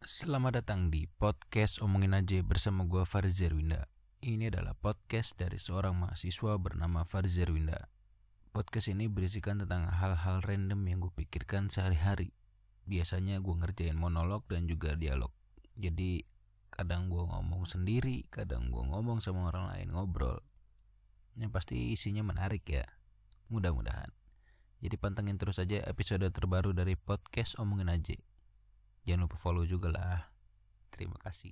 Selamat datang di podcast Omongin Aja bersama gue Farizar Winda. Ini adalah podcast dari seorang mahasiswa bernama Farizar Winda. Podcast ini berisikan tentang hal-hal random yang gue pikirkan sehari-hari. Biasanya gue ngerjain monolog dan juga dialog. Jadi kadang gue ngomong sendiri, kadang gue ngomong sama orang lain ngobrol. Yang pasti isinya menarik ya. Mudah-mudahan. Jadi pantengin terus aja episode terbaru dari podcast Omongin Aja. Jangan lupa follow juga lah. Terima kasih.